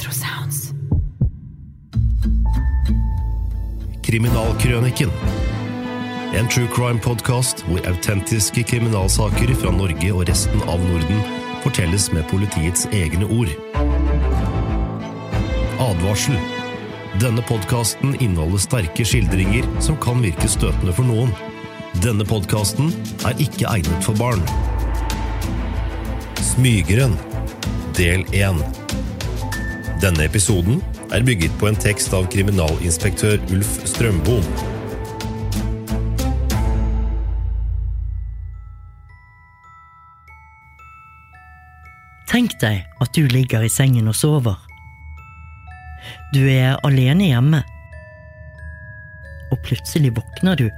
Retrosounds. Kriminalkrøniken. En true crime-podkast hvor autentiske kriminalsaker fra Norge og resten av Norden fortelles med politiets egne ord. Advarsel. Denne podkasten inneholder sterke skildringer som kan virke støtende for noen. Denne podkasten er ikke egnet for barn. Smygeren, del 1. Denne episoden er bygget på en tekst av kriminalinspektør Ulf Strømbom. Tenk deg at du ligger i sengen og sover. Du er alene hjemme. Og plutselig våkner du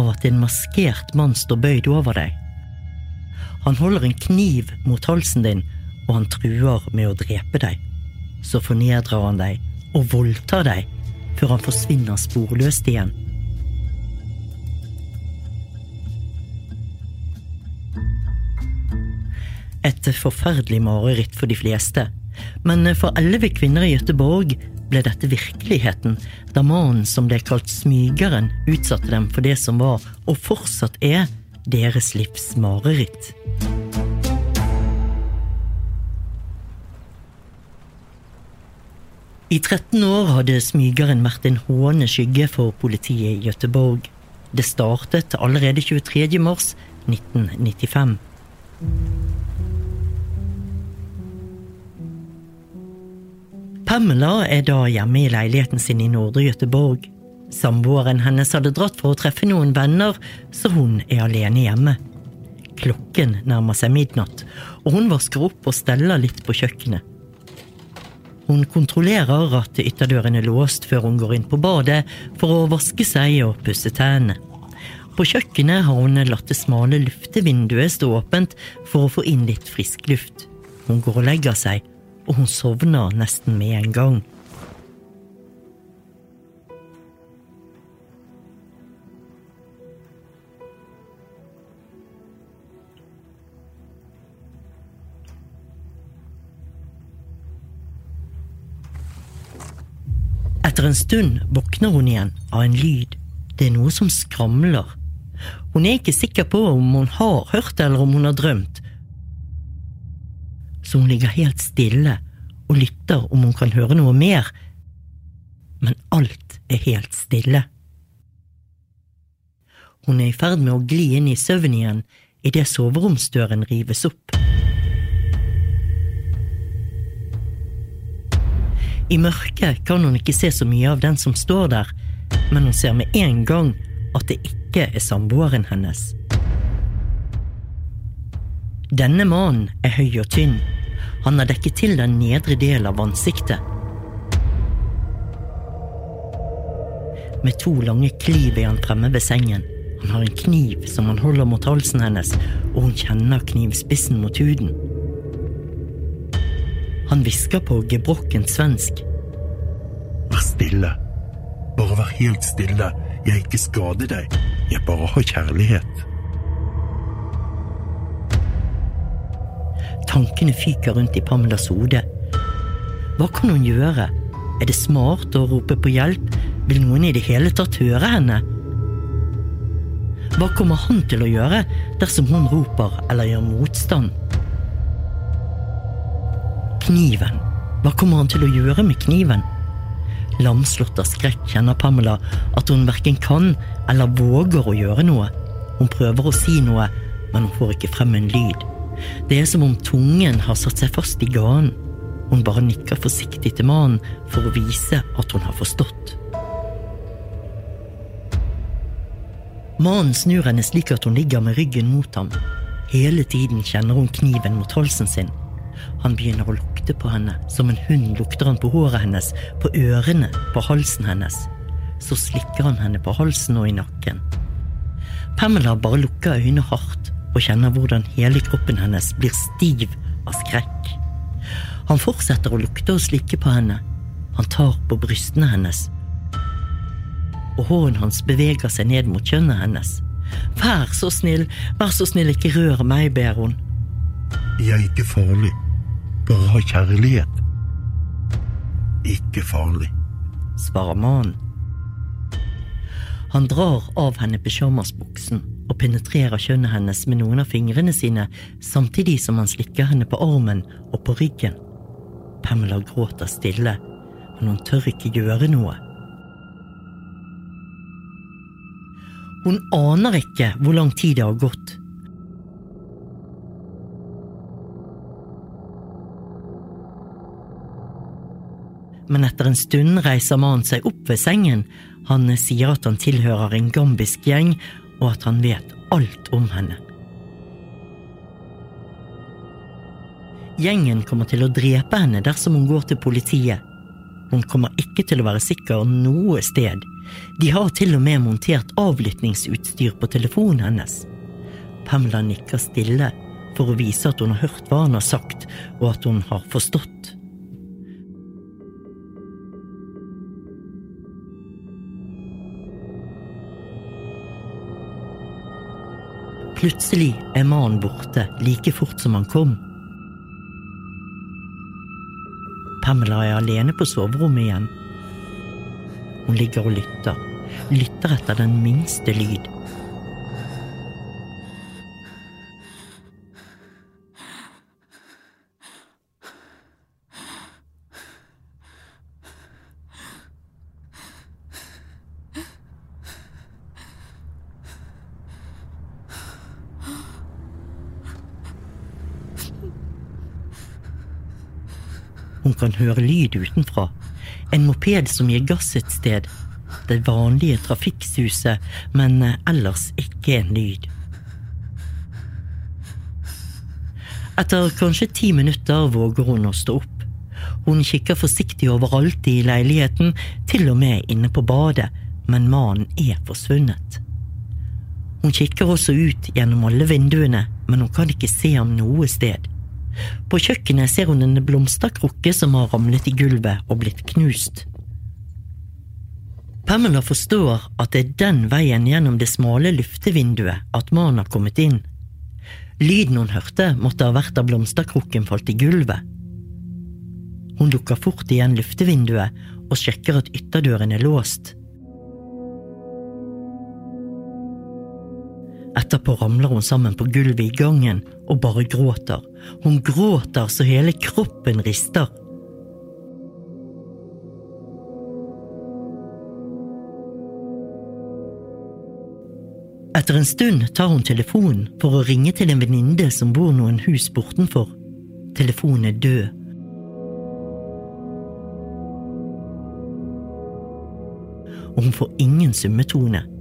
av at en maskert mann står bøyd over deg. Han holder en kniv mot halsen din, og han truer med å drepe deg. Så fornedrer han deg og voldtar deg før han forsvinner sporløst igjen. Et forferdelig mareritt for de fleste, men for elleve kvinner i Gøteborg ble dette virkeligheten da mannen som ble kalt Smygeren, utsatte dem for det som var, og fortsatt er, deres livs mareritt. I 13 år hadde Smygeren vært en hånende skygge for politiet i Gøteborg. Det startet allerede 23. mars 1995. Pamela er da hjemme i leiligheten sin i Nordre Gøteborg. Samboeren hennes hadde dratt for å treffe noen venner, så hun er alene hjemme. Klokken nærmer seg midnatt, og hun vasker opp og steller litt på kjøkkenet. Hun kontrollerer at ytterdøren er låst før hun går inn på badet for å vaske seg og pusse tennene. På kjøkkenet har hun latt det smale luftevinduet stå åpent for å få inn litt frisk luft. Hun går og legger seg, og hun sovner nesten med en gang. Etter en stund våkner hun igjen av en lyd. Det er noe som skramler. Hun er ikke sikker på om hun har hørt det eller om hun har drømt. Så hun ligger helt stille og lytter om hun kan høre noe mer. Men alt er helt stille. Hun er i ferd med å gli inn i søvn igjen idet soveromsdøren rives opp. I mørket kan hun ikke se så mye av den som står der, men hun ser med en gang at det ikke er samboeren hennes. Denne mannen er høy og tynn. Han har dekket til den nedre del av ansiktet. Med to lange kliv er han fremme ved sengen. Han har en kniv som han holder mot halsen hennes, og hun kjenner knivspissen mot huden. Han hvisker på gebrokkent svensk. Vær stille. Bare vær helt stille. Jeg ikke skader deg. Jeg bare har kjærlighet. Tankene fyker rundt i Pamelas hode. Hva kan hun gjøre? Er det smart å rope på hjelp? Vil noen i det hele tatt høre henne? Hva kommer han til å gjøre dersom hun roper eller gjør motstand? Kniven. Hva kommer han til å gjøre med kniven? Lamslått av skrekk kjenner Pamela at hun verken kan eller våger å gjøre noe. Hun prøver å si noe, men hun får ikke frem en lyd. Det er som om tungen har satt seg fast i ganen. Hun bare nikker forsiktig til mannen for å vise at hun har forstått. Mannen snur henne slik at hun ligger med ryggen mot ham. Hele tiden kjenner hun kniven mot halsen sin. Han begynner å lukte på henne. Som en hund lukter han på håret hennes, på ørene, på halsen hennes. Så slikker han henne på halsen og i nakken. Pamela bare lukker øynene hardt og kjenner hvordan hele kroppen hennes blir stiv av skrekk. Han fortsetter å lukte og slikke på henne. Han tar på brystene hennes. Og hånden hans beveger seg ned mot kjønnet hennes. Vær så snill, vær så snill, ikke rør meg, ber hun. Jeg er ikke farlig. Bare ha kjærlighet. ikke farlig. svarer mannen. Han drar av henne pysjamasbuksen og penetrerer kjønnet hennes med noen av fingrene sine, samtidig som han slikker henne på armen og på ryggen. Pamela gråter stille, men hun tør ikke gjøre noe. Hun aner ikke hvor lang tid det har gått. Men etter en stund reiser mannen seg opp ved sengen. Han sier at han tilhører en gambisk gjeng, og at han vet alt om henne. Gjengen kommer til å drepe henne dersom hun går til politiet. Hun kommer ikke til å være sikker noe sted. De har til og med montert avlyttingsutstyr på telefonen hennes. Pamela nikker stille for å vise at hun har hørt hva han har sagt, og at hun har forstått. Plutselig er mannen borte like fort som han kom. Pamela er alene på soverommet igjen. Hun ligger og lytter, lytter etter den minste lyd. Kan høre lyd utenfra. En moped som gir gass et sted. Det vanlige trafikksuset, men ellers ikke en lyd. Etter kanskje ti minutter våger hun å stå opp. Hun kikker forsiktig overalt i leiligheten, til og med inne på badet, men mannen er forsvunnet. Hun kikker også ut gjennom alle vinduene, men hun kan ikke se ham noe sted. På kjøkkenet ser hun en blomsterkrukke som har ramlet i gulvet og blitt knust. Pamela forstår at det er den veien gjennom det smale luftevinduet at mannen har kommet inn. Lyden hun hørte, måtte ha vært da blomsterkrukken falt i gulvet. Hun lukker fort igjen luftevinduet og sjekker at ytterdøren er låst. Etterpå ramler hun sammen på gulvet i gangen og bare gråter. Hun gråter så hele kroppen rister. Etter en stund tar hun telefonen for å ringe til en venninne som bor noen hus bortenfor. Telefonen er død. Og hun får ingen summetone.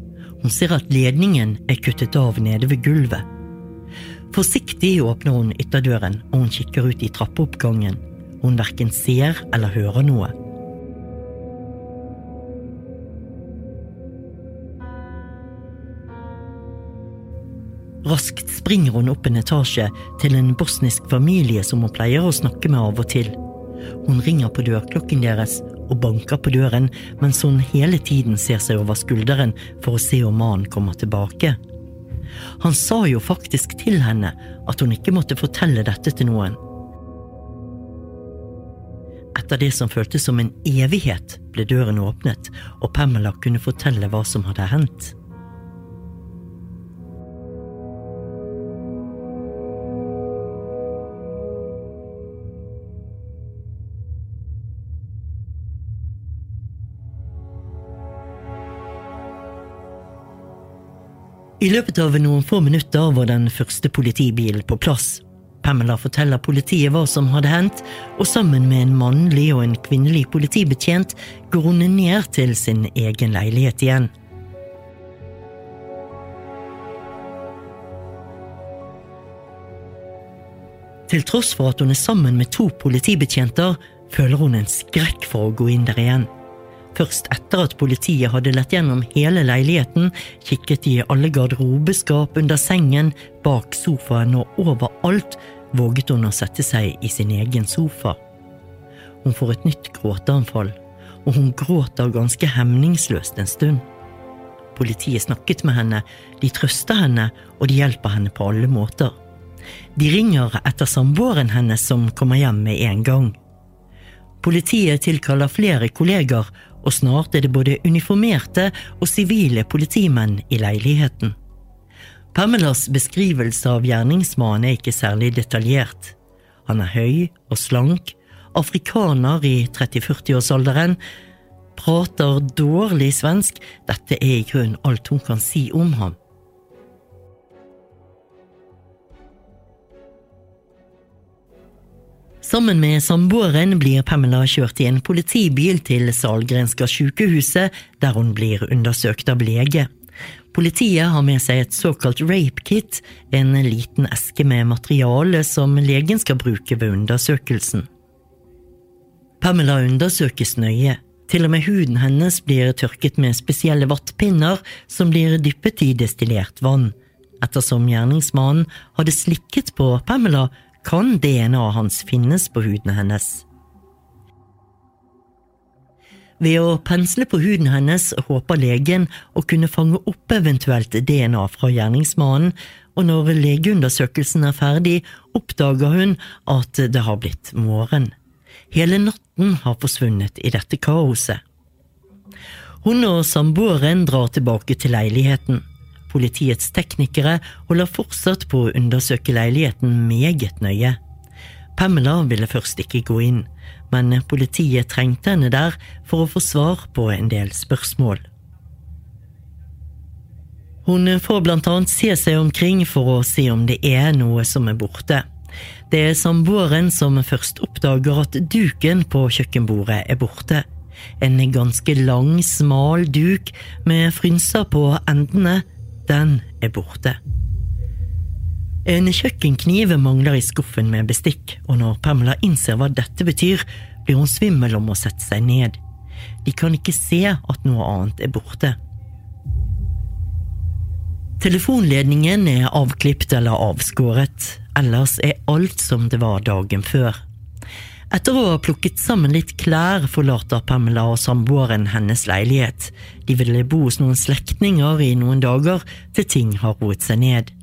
Hun ser at ledningen er kuttet av nede ved gulvet. Forsiktig åpner hun ytterdøren, og hun kikker ut i trappeoppgangen. Hun verken ser eller hører noe. Raskt springer hun opp en etasje til en bosnisk familie som hun pleier å snakke med av og til. Hun ringer på dørklokken deres og banker på døren mens hun hele tiden ser seg over skulderen for å se om mannen kommer tilbake. Han sa jo faktisk til henne at hun ikke måtte fortelle dette til noen. Etter det som føltes som en evighet, ble døren åpnet, og Pamela kunne fortelle hva som hadde hendt. I løpet av noen få minutter var den første politibilen på plass. Pamela forteller politiet hva som hadde hendt, og sammen med en mannlig og en kvinnelig politibetjent går hun ned til sin egen leilighet igjen. Til tross for at hun er sammen med to politibetjenter, føler hun en skrekk for å gå inn der igjen. Først etter at politiet hadde lett gjennom hele leiligheten, kikket de i alle garderobeskap, under sengen, bak sofaen og overalt, våget hun å sette seg i sin egen sofa. Hun får et nytt gråteanfall, og hun gråter ganske hemningsløst en stund. Politiet snakket med henne, de trøster henne, og de hjelper henne på alle måter. De ringer etter samboeren hennes som kommer hjem med en gang. Politiet tilkaller flere kolleger, og snart er det både uniformerte og sivile politimenn i leiligheten. Pamelas beskrivelse av gjerningsmannen er ikke særlig detaljert. Han er høy og slank, afrikaner i 30-40-årsalderen, prater dårlig svensk, dette er i grunnen alt hun kan si om ham. Sammen med samboeren blir Pamela kjørt i en politibil til Salgrenska sykehuset, der hun blir undersøkt av lege. Politiet har med seg et såkalt rape kit, en liten eske med materiale som legen skal bruke ved undersøkelsen. Pamela undersøkes nøye. Til og med huden hennes blir tørket med spesielle vattpinner som blir dyppet i destillert vann. Ettersom gjerningsmannen hadde slikket på Pamela, kan DNA-et hans finnes på huden hennes. Ved å pensle på huden hennes håper legen å kunne fange opp eventuelt DNA fra gjerningsmannen, og når legeundersøkelsen er ferdig, oppdager hun at det har blitt morgen. Hele natten har forsvunnet i dette kaoset. Hun og samboeren drar tilbake til leiligheten. Politiets teknikere holder fortsatt på å undersøke leiligheten meget nøye. Pamela ville først ikke gå inn, men politiet trengte henne der for å få svar på en del spørsmål. Hun får blant annet se seg omkring for å se om det er noe som er borte. Det er samboeren som først oppdager at duken på kjøkkenbordet er borte. En ganske lang, smal duk med frynser på endene den er borte. En kjøkkenkniv mangler i skuffen med bestikk, og når Pamela innser hva dette betyr, blir hun svimmel om å sette seg ned. De kan ikke se at noe annet er borte. Telefonledningen er avklipt eller avskåret, ellers er alt som det var dagen før. Etter å ha plukket sammen litt klær forlater Pamela og samboeren hennes leilighet. De ville bo hos noen slektninger i noen dager til ting har roet seg ned.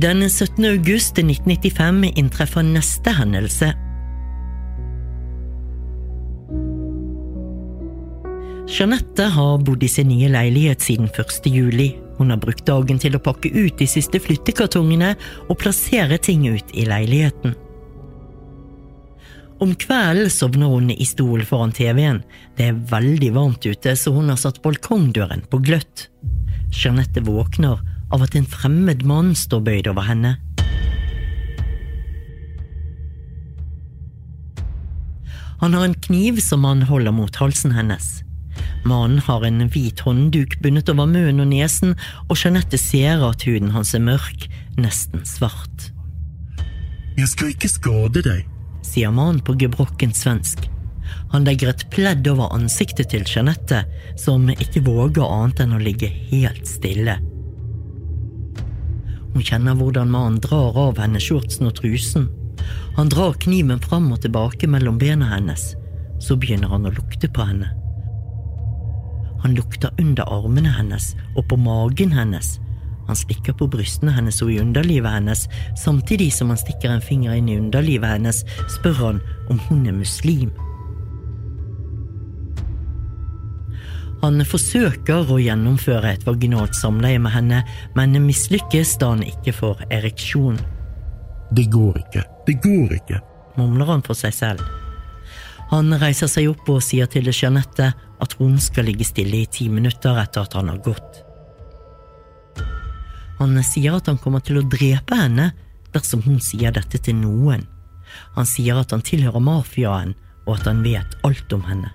Den 17. august 1995 inntreffer neste hendelse. Jeanette har bodd i sin nye leilighet siden 1. juli. Hun har brukt dagen til å pakke ut de siste flyttekartongene og plassere ting ut i leiligheten. Om kvelden sovner hun i stol foran TV-en. Det er veldig varmt ute, så hun har satt balkongdøren på gløtt. Jeanette våkner av at en fremmed mann står bøyd over henne. Han har en kniv som han holder mot halsen hennes. Mannen har en hvit håndduk bundet over munnen og nesen, og Jeanette ser at huden hans er mørk, nesten svart. Jeg skal ikke skade deg, sier mannen på gebrokken svensk. Han legger et pledd over ansiktet til Jeanette, som ikke våger annet enn å ligge helt stille. Hun kjenner hvordan mannen drar av henne shortsen og trusen. Han drar kniven fram og tilbake mellom bena hennes. Så begynner han å lukte på henne. Han lukter under armene hennes og på magen hennes. Han stikker på brystene hennes og i underlivet hennes. Samtidig som han stikker en finger inn i underlivet hennes, spør han om hun er muslim. Han forsøker å gjennomføre et vaginalt samleie med henne, men mislykkes da han ikke får ereksjon. Det går ikke, det går ikke, mumler han for seg selv. Han reiser seg opp og sier til Jeanette at hun skal ligge stille i ti minutter etter at han har gått. Han sier at han kommer til å drepe henne dersom hun sier dette til noen. Han sier at han tilhører mafiaen, og at han vet alt om henne.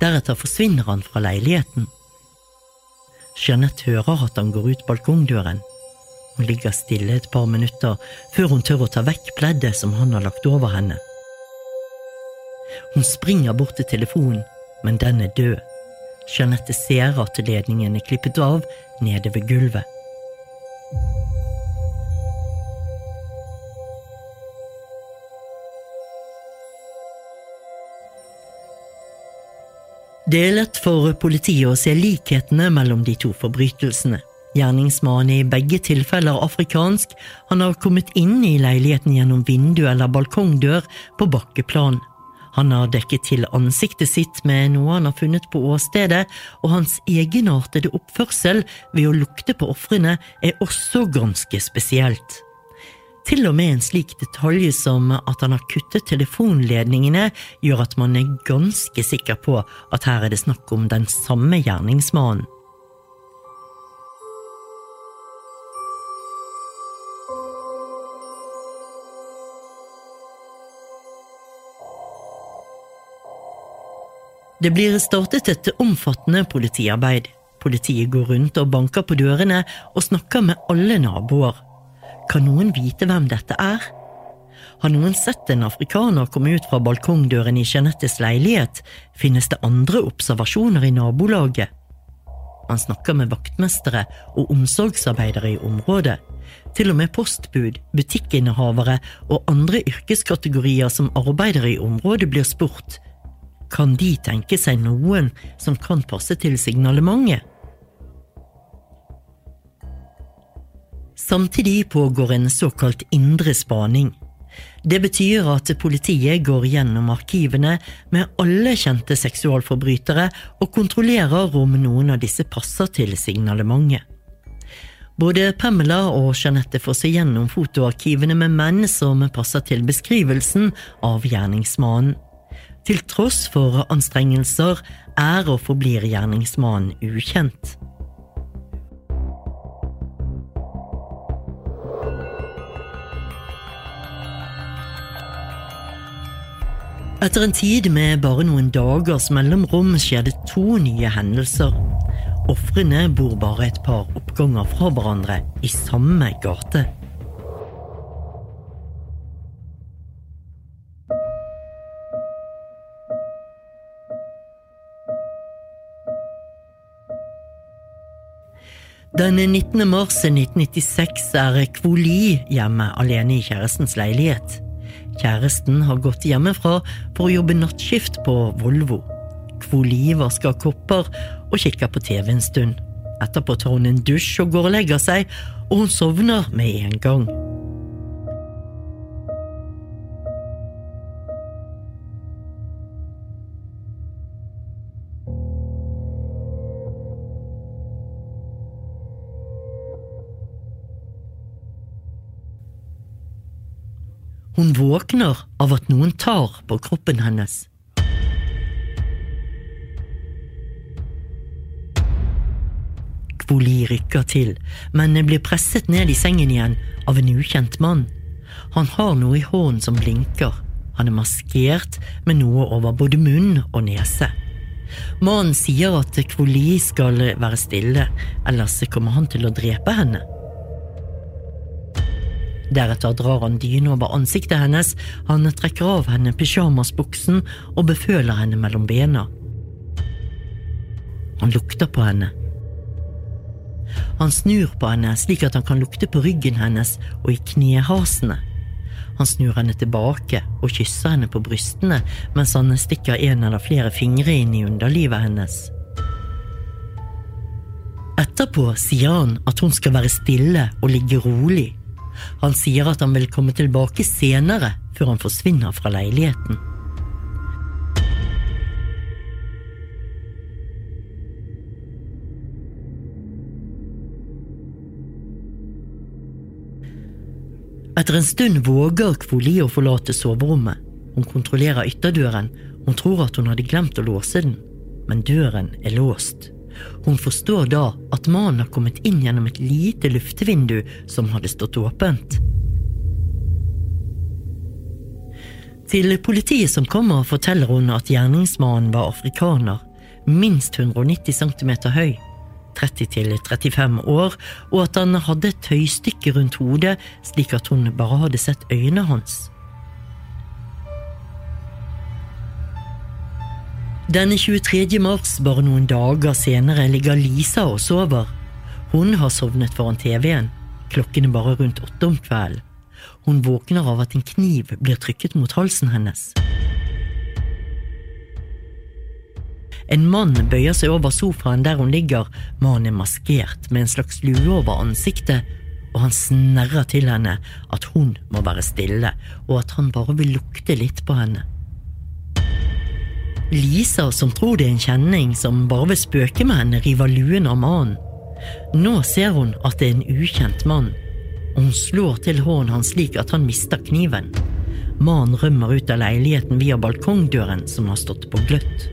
Deretter forsvinner han fra leiligheten. Jeanette hører at han går ut balkongdøren. Hun ligger stille et par minutter før hun tør å ta vekk pleddet som han har lagt over henne. Hun springer bort til telefonen, men den er død. Jeanette ser at ledningen er klippet av nede ved gulvet. Det er lett for politiet å se likhetene mellom de to forbrytelsene. Gjerningsmannen er i begge tilfeller afrikansk, han har kommet inn i leiligheten gjennom vindu eller balkongdør på bakkeplan. Han har dekket til ansiktet sitt med noe han har funnet på åstedet, og hans egenartede oppførsel ved å lukte på ofrene er også ganske spesielt. Til og med en slik detalj som at han har kuttet telefonledningene, gjør at man er ganske sikker på at her er det snakk om den samme gjerningsmannen. Det blir startet et omfattende politiarbeid. Politiet går rundt og banker på dørene og snakker med alle naboer. Kan noen vite hvem dette er? Har noen sett en afrikaner komme ut fra balkongdøren i Jeanettes leilighet? Finnes det andre observasjoner i nabolaget? Han snakker med vaktmestere og omsorgsarbeidere i området. Til og med postbud, butikkinnehavere og andre yrkeskategorier som arbeider i området blir spurt kan de tenke seg noen som kan passe til signalementet? Samtidig pågår en såkalt indre spaning. Det betyr at politiet går gjennom arkivene med alle kjente seksualforbrytere og kontrollerer om noen av disse passer til signalementet. Både Pamela og Jeanette får se gjennom fotoarkivene med menn som passer til beskrivelsen av gjerningsmannen. Til tross for anstrengelser er og forblir gjerningsmannen ukjent. Etter en tid med bare noen dagers mellomrom skjer det to nye hendelser. Ofrene bor bare et par oppganger fra hverandre i samme gate. Den 19. mars 1996 er Kvoli hjemme alene i kjærestens leilighet. Kjæresten har gått hjemmefra for å jobbe nattskift på Volvo. Kvoli vasker kopper og kikker på TV en stund. Etterpå tar hun en dusj og går og legger seg, og hun sovner med en gang. Våkner av at noen tar på kroppen hennes. Kvoli rykker til, men blir presset ned i sengen igjen av en ukjent mann. Han har noe i hånden som blinker. Han er maskert med noe over både munn og nese. Mannen sier at Kvoli skal være stille, ellers kommer han til å drepe henne. Deretter drar han dyne over ansiktet hennes, han trekker av henne pysjamasbuksen og beføler henne mellom bena. Han lukter på henne. Han snur på henne slik at han kan lukte på ryggen hennes og i knehasene. Han snur henne tilbake og kysser henne på brystene mens han stikker en eller flere fingre inn i underlivet hennes. Etterpå sier han at hun skal være stille og ligge rolig. Han sier at han vil komme tilbake senere, før han forsvinner fra leiligheten. Etter en stund våger Kvoli å forlate soverommet. Hun kontrollerer ytterdøren. Hun tror at hun hadde glemt å låse den, men døren er låst. Hun forstår da at mannen har kommet inn gjennom et lite luftevindu som hadde stått åpent. Til politiet som kommer, forteller hun at gjerningsmannen var afrikaner, minst 190 cm høy, 30-35 år, og at han hadde et tøystykke rundt hodet slik at hun bare hadde sett øynene hans. Den 23. mars, bare noen dager senere, ligger Lisa og sover. Hun har sovnet foran TV-en. Klokken er bare rundt åtte om kvelden. Hun våkner av at en kniv blir trykket mot halsen hennes. En mann bøyer seg over sofaen der hun ligger, mannen er maskert med en slags lue over ansiktet, og han snerrer til henne at hun må være stille, og at han bare vil lukte litt på henne. Lisa, som tror det er en kjenning som bare vil spøke med henne, river luen av mannen. Nå ser hun at det er en ukjent mann, hun slår til hånden hans slik at han mister kniven. Mannen rømmer ut av leiligheten via balkongdøren som har stått på gløtt.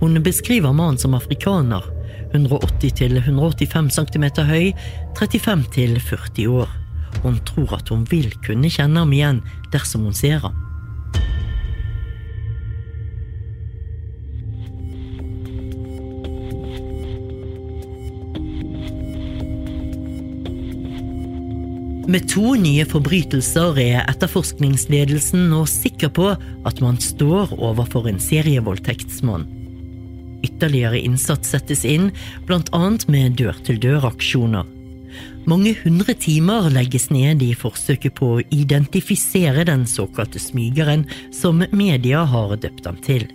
Hun beskriver mannen som afrikaner, 180 185 cm høy, 35 40 år. Hun tror at hun vil kunne kjenne ham igjen dersom hun ser ham. Med to nye forbrytelser er etterforskningsledelsen nå sikker på at man står overfor en serievoldtektsmann. Ytterligere innsats settes inn, bl.a. med dør-til-dør-aksjoner. Mange hundre timer legges ned i forsøket på å identifisere den såkalte smygeren som media har døpt ham til.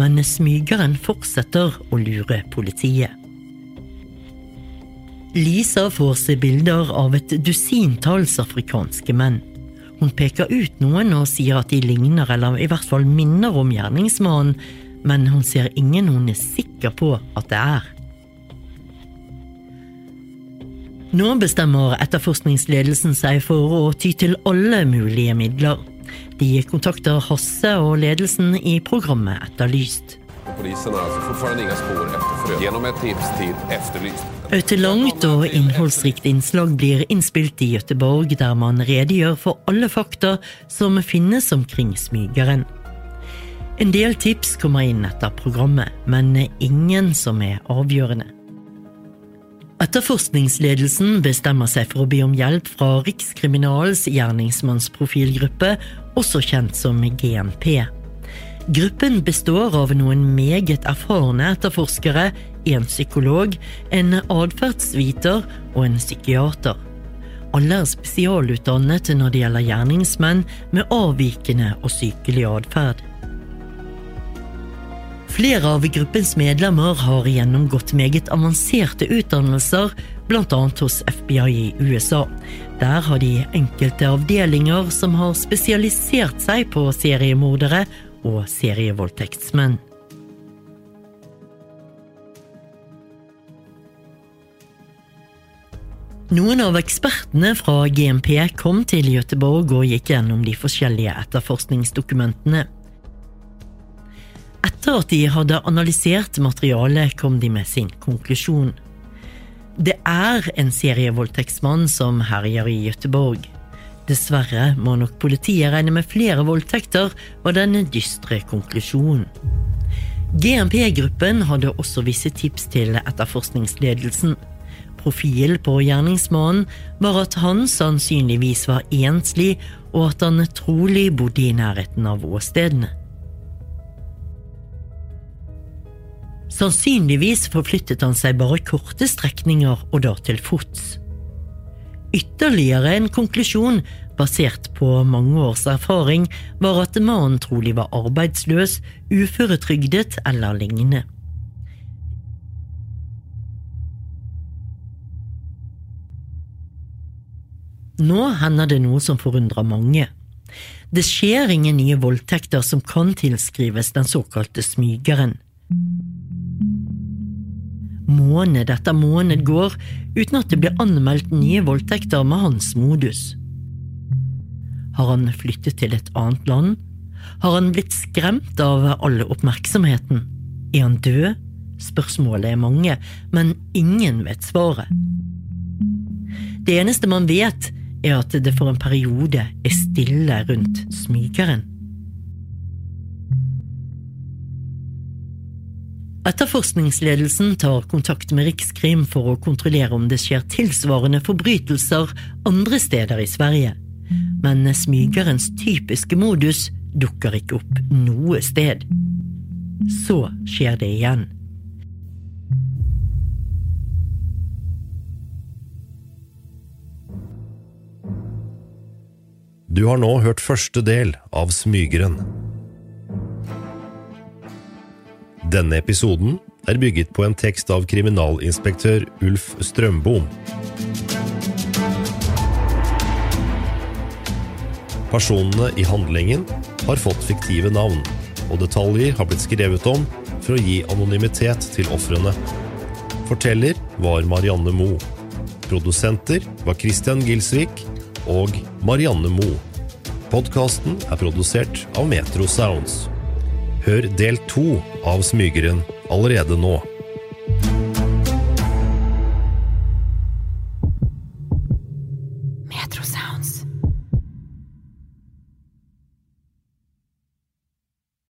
Men smygeren fortsetter å lure politiet. Lisa får se bilder av et dusintalls afrikanske menn. Hun peker ut noen og sier at de ligner eller i hvert fall minner om gjerningsmannen, men hun ser ingen hun er sikker på at det er. Nå bestemmer etterforskningsledelsen seg for å ty til alle mulige midler. De kontakter Hasse og ledelsen i programmet Etterlyst. Polisen har altså fortfarande inga spår etter frø. Gjennom et tips til Efterlyst. Et langt og innholdsrikt innslag blir innspilt i Gøteborg, der man redegjør for alle fakta som finnes omkring smygeren. En del tips kommer inn etter programmet, men ingen som er avgjørende. Etterforskningsledelsen bestemmer seg for å be om hjelp fra Rikskriminalens gjerningsmannsprofilgruppe, også kjent som GNP. Gruppen består av noen meget erfarne etterforskere, en psykolog, en atferdsviter og en psykiater. Alle er spesialutdannet når det gjelder gjerningsmenn med avvikende og sykelig atferd. Flere av gruppens medlemmer har gjennomgått meget avanserte utdannelser, bl.a. hos FBI i USA. Der har de enkelte avdelinger som har spesialisert seg på seriemordere og serievoldtektsmenn. Noen av ekspertene fra GMP kom til Gøteborg og gikk gjennom de forskjellige etterforskningsdokumentene. Etter at de hadde analysert materialet, kom de med sin konklusjon. Det er en serievoldtektsmann som herjer i Gøteborg. Dessverre må nok politiet regne med flere voldtekter, var denne dystre konklusjonen. GMP-gruppen hadde også visse tips til etterforskningsledelsen. Profil på gjerningsmannen var at han sannsynligvis var enslig, og at han trolig bodde i nærheten av åstedene. Sannsynligvis forflyttet han seg bare korte strekninger, og da til fots. Ytterligere en konklusjon, basert på mange års erfaring, var at mannen trolig var arbeidsløs, uføretrygdet eller lignende. Nå hender det noe som forundrer mange. Det skjer ingen nye voldtekter som kan tilskrives den såkalte smygeren. Måned etter måned går uten at det blir anmeldt nye voldtekter med hans modus. Har han flyttet til et annet land? Har han blitt skremt av all oppmerksomheten? Er han død? Spørsmålet er mange, men ingen vet svaret. Det eneste man vet, er at det for en periode er stille rundt smygeren. Etterforskningsledelsen tar kontakt med Rikskrim for å kontrollere om det skjer tilsvarende forbrytelser andre steder i Sverige. Men smygerens typiske modus dukker ikke opp noe sted. Så skjer det igjen. Du har nå hørt første del av Smygeren. Denne episoden er bygget på en tekst av kriminalinspektør Ulf Strømbom. Personene i handlingen har fått fiktive navn, og detaljer har blitt skrevet om for å gi anonymitet til ofrene. Forteller var Marianne Moe. Produsenter var Christian Gilsvik og Marianne Moe. Podkasten er produsert av Metro Sounds. Hør del to av Smygeren allerede nå.